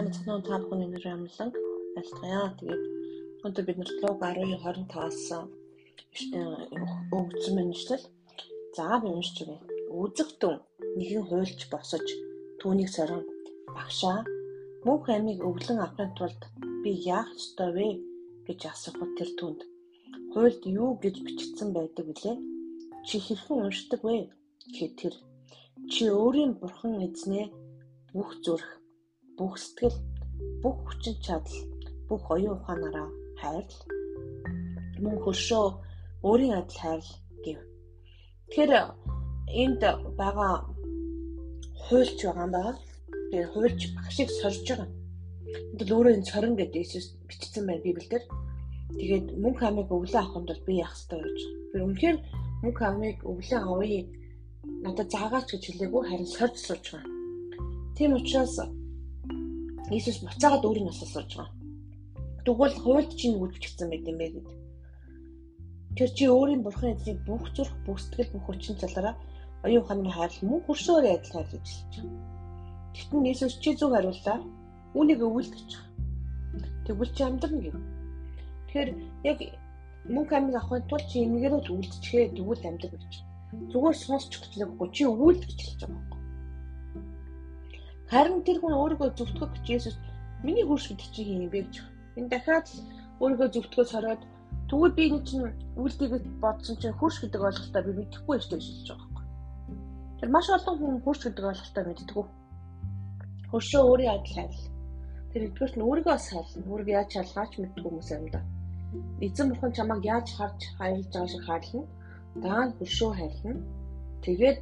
сайн мэцэн та бүхэн өнөр амлан айлтгая. Тэгээд өнөөдөр бид нар луг 12:25-аас өгсөн мэнжлэл. За би уншиж өгье. Үзэгтэн нэгэн хуйлч босож түүнийг сорин багшаа мөнх амийг өвлөн авахын тулд би яах ёстой вэ гэж асуухад тэр түнд хуйлд юу гэж бичигдсэн байдаг вүлээ? Чи хэрхэн уншдаг вэ? гэхэд тэр чи өөрийн бурхан эзнээ бүх зүрх бүх сэтгэл, бүх хүчин чадал, бүх оюун ухаанаараа хайрл. Мөн хөршөө өөрийн адил хайрл гэв. Тэгэхээр энд байгаа хуульч байгаа юм байна. Тэгээ хуульч багшийг сорж байгаа. Энд л өөрөө энэ цорин гэдэг Иесус бичсэн байна Библиэлд. Тэгээд мөнх амыг өвлөө авахын тулд би яах ёстой гэж. Би үнэхээр мөнх амыг өвлөө авъя надад заагаач гэж хэлээгүй харин сорж сууж байгаа. Тийм учраас Иесус буцаагаад өөрийн насаас сурж байгаа. Тэгвэл хуульд чинь бичсэн байт юм бэ гэд. Тэр чи өөрийн бурхан эзнийг бүх зүрх, бүх сэтгэл, бүх хүчин залаараа оюун ухааны хайрлал мөн хөршөөр адил хайрлаж хэлж байгаа. Тэгтэн Иесус чи зүг хариуллаа. Үүнийг байгаа. Тэгвэл чи амьдрна гэв. Тэгэхээр яг мөнгө амиг авахын тулд чи энийгээрээ үлдчихээ тэгвэл амьдрах гэж. Зүгээр сонсчих гэж нэггүй чи өвөлдөж хэлж байгаа Харин тэр хүн өөрийгөө зөвтгөх гэж Есүс миний хөрш гэдэг чи юм бэ гэж. Энэ дахиад өөрийгөө зөвтгөхөс хараад тэгвэл би энэ чинь үлдээгээ бодсон чинь хөрш гэдэг ойлголтоо би мэдэхгүй байж гэж хэлж байгаа байхгүй. Тэр маш олон хүн хөрш гэдэг ойлголтоо мэддэггүй. Хөршөө өөрийн адил хайрл. Тэр нэгдүгээр нь өөрийгөө сайлна. Өөрийгөө яаж шалгаач мэддэг хүмүүс юм да. Эзэн бурхан чамайг яаж харж хайрлаж байгаа шиг хаарлна. Даа нь хөршөө хайрлна. Тэгээд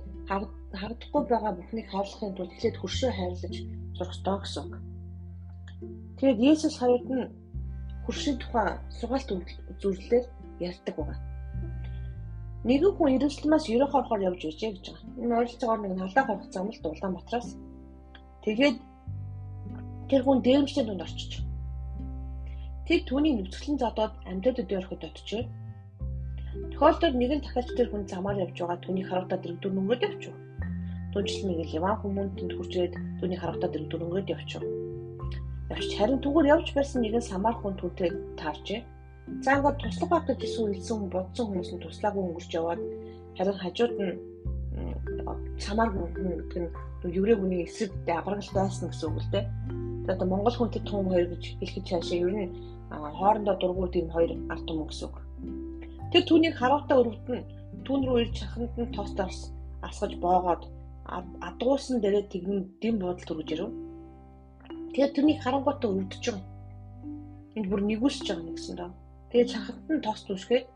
харагдахгүй байгаа бүхнийг хайрлахын тулд эхлээд хөршөө хайрлаж сурах ёстой гэсэн. Тэгээд Есүс хавьд нь хөршийн тухай сургаалт үзүүлэлээр ярьдаг байгаа. Нэгэн хүн Иерусалимаас ерөөх орохоор явж байжээ гэж байгаа. Энэ ойролцоогоор нэг халаа хорох зам л Улаанбаатараас. Тэгээд тэр хүн дээрмчтэй дунд орчиж. Тэг түүний нүцгэлэн задаад амьтад өдөө ороход очив. Тохиолдолд нэгэн дахиад тэр хүн замаар явж байгаа түүний харагдаад дэрэгдүр нүрээд явчих. Түнчлэн нэг л яваа хүмүүнд хурцээд түүний харагдаад дэрэгдүр нүрээд явчих. Явч харин түүгээр явж байсан нэгэн самар хүн түүтэй таарчээ. За ингээд туслах байх гэж хэлсэн бодсон хүмүүс нь туслаагүй өнгөрч яваад харин хажууд нь самар хүн гэдэг нь еврей хүний эсрэг дагралт байсан гэсэн үг л дээ. Тэгээд Монгол хүнтэй том хоёр гэж хэлэхэд цаашаа ер нь хоорондоо дургуут юм хоёр ард түмэн гэсэн үг. Тэр түүнийг хараалтаа өрөвдөн түүн рүү ирж чаханд нь тоостоос асгаж боогоод адгуулсан дээрээ тэгнэн дэм бодол төрөж ирв. Тэгээд тэрнийг харангуйтаа өрөвдөж байгаа. Энд бүр нэгүсэж байгаа нэгсэн доо. Тэгээд чаханд нь тоос түшгээд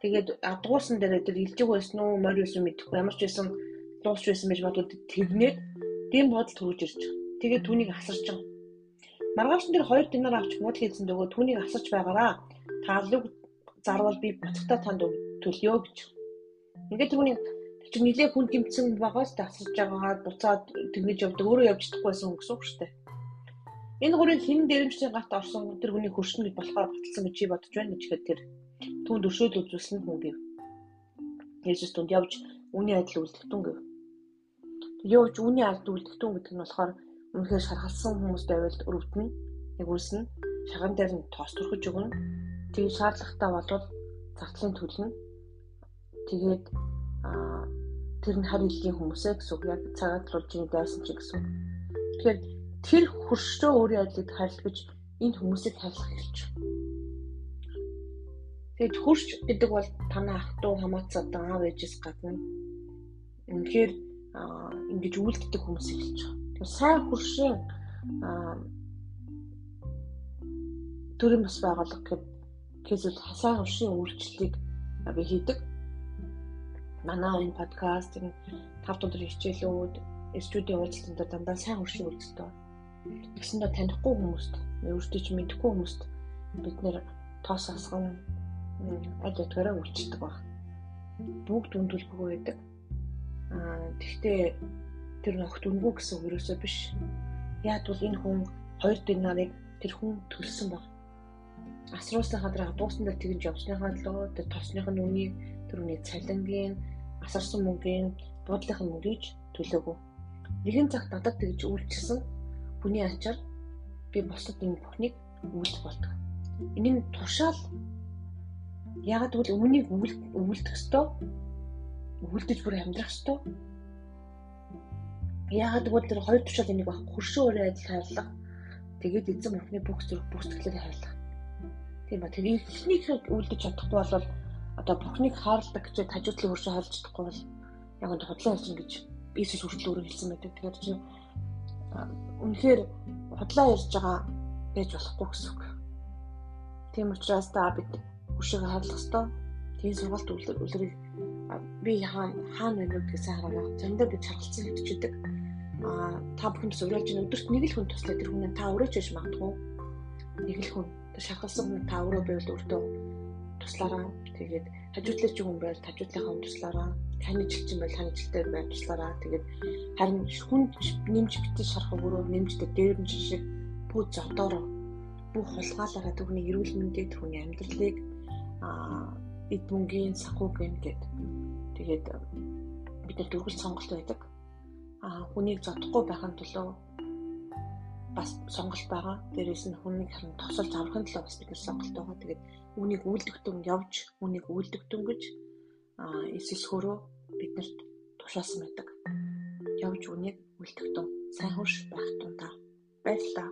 тэгээд адгуулсан дээрээ тэр илжиг байсан уу, морь байсан мэдэхгүй ямар ч байсан дуусч байсан байж бодвол тэгнээд дэм бодол төрөж ирж. Тэгээд түүнийг асарч байгаа. Маргааш нь тэр хоёр динар авч мод хийсэн дөгөө түүнийг асарч байгаараа таалыг зарвал би буцагтаа танд төлөё гэж. Ингээд түүний чи нилээ хүн гимцэн байгаас тасарч байгаагаа буцаад тэгнэж явдаг өөрөө явж чадахгүйсэн үг шүү дээ. Энэ гурийн хэн дээрэмчийн гат орсон тэр хүний хөршин гэж болохоор баталсан гэж бодож байна гэж ихэд тэр түүнд өршөөл үзүүлсэн хүн гэв. Есүс түнд явж үний адил үлдэгтэн гэв. Явж үний адил үлдэгтэн гэдэг нь болохоор үнэхээр шархалсан хүмүүст байвал өрөвдөн яг үлсэн шаган дээр нь тоос төрхөж өгнө тэг шаардлагатай болвол зардлын төлнө. Тэгээд аа тэр нь харь илгийн хүмүүсээ гэсэн үг яг цагаатлуулж байгаа дайсан чи гэсэн. Тэгэхээр тэр хөршөө өөрийн ажлыг харилцаж энэ хүмүүсийг хайрлах хэлж. Тэгээд хөрш гэдэг бол танаа ах トゥ хамаацаад аав ээжээс гадна үнэхээр ингэж үйлддэг хүмүүсийг хэлж байгаа. Тэгэхээр сайн хөршийн төрийн бас байгууллага гэдэг Гэвч сайн уршийн үйлчлэлийг би хийдэг. Манай энэ подкаст энэ тав өдөр хичээлүүд студийн уулзалтанд дандаа сайн уршийн үйлчлэлтэй. Тэгсэндээ танихгүй хүмүүст, өөртөө ч мэдэхгүй хүмүүст бид нэр тоос асган аль ятгаараа үйлчлдэг баг. Бүгд үндүүлбэгүй байдаг. Аа тэгтээ тэр нөхд үнгүү гэсэн үг ерөөсөө биш. Яг бол энэ хүн 2 динарыг тэр хүн төлсөн баг асруулсан хадраа дууссан дээр тэгж явсныхаа төлөө тэр тосных нь үнийг тэр үний цалингийн асарсан мөнгөний буудлынх нь мөнгөж төлөөгүй. Нэгэн цагт надад тэгж үйлчилсэн хүний ачаар би бусад энэ бүхнийг үүлдэх болдог. Энэ нь тушаал яг тэгвэл өмнөнийг үүлдэх ёстой. Үүлдэж бүр амьдрах ёстой. Яг тэгвэл тэр хоёр тушаал энийг баг хуршин өөрөө адил хайрлах. Тэгээд эзэн бүхний бүх зүрх бүх сэтгэлээр хайрлах. Тийм ба тэр ихнийх үүлдэж чадахгүй бол одоо бүхнийг хайрладаг гэж хажуудлын хуршин хайрлаж чадахгүй бол яг энэ худлаа хэлсэн гэж Иесус хүртэл өөрөө хэлсэн байдаг. Тэгэхээр чи үнэхээр худлаа ярьж байгаа байж болохгүй гэсэн үг. Тийм учраас та бид хөшөөг харлах ёстой. Тийм сургалт үлрийг би хаана хаана байна вэ гэсэн хараа. Зөндөө би чаргалцсан хэвчдэг. Аа та бүхэнд зөвлөж ин өдөрт нэг л хүн туслаа тэр хүн та өөрөө ч биш магадгүй. Нэг л хүн шахалсан хүн та өөрөө байвал өөртөө туслаараа. Тэгээд хажуудлаач хүн байвал хажуудлынхаа туслаараа. Таны жилчин байвал таны жилтэй байвал туслаараа. Тэгээд харин хүн нэмж битэн шарах өөрөө нэмждэг дээр нь шиг бүх зодороо бүх хулгайлаараа түүний эрүүл мэндийг түүний амьдралыг аа эд мөнгөний санхүүгийн гэд тэгээд бид нар дөрвөл сонголт байдаг. Аа хүнийг зодохгүй байхын тулд бас сонголт байгаа. Дээрээс нь хүнийг харин тосолж аврахын тулд бас бид нар сонголт байгаа. Тэгээд үнийг үйлдэгтэн явж, үнийг үйлдэгтэн гэж аа Иесус хөрөө биднэрт тушаасан байдаг. Явж үнийг үйлдэгтэн сайн хурш байх тунда баярлалаа.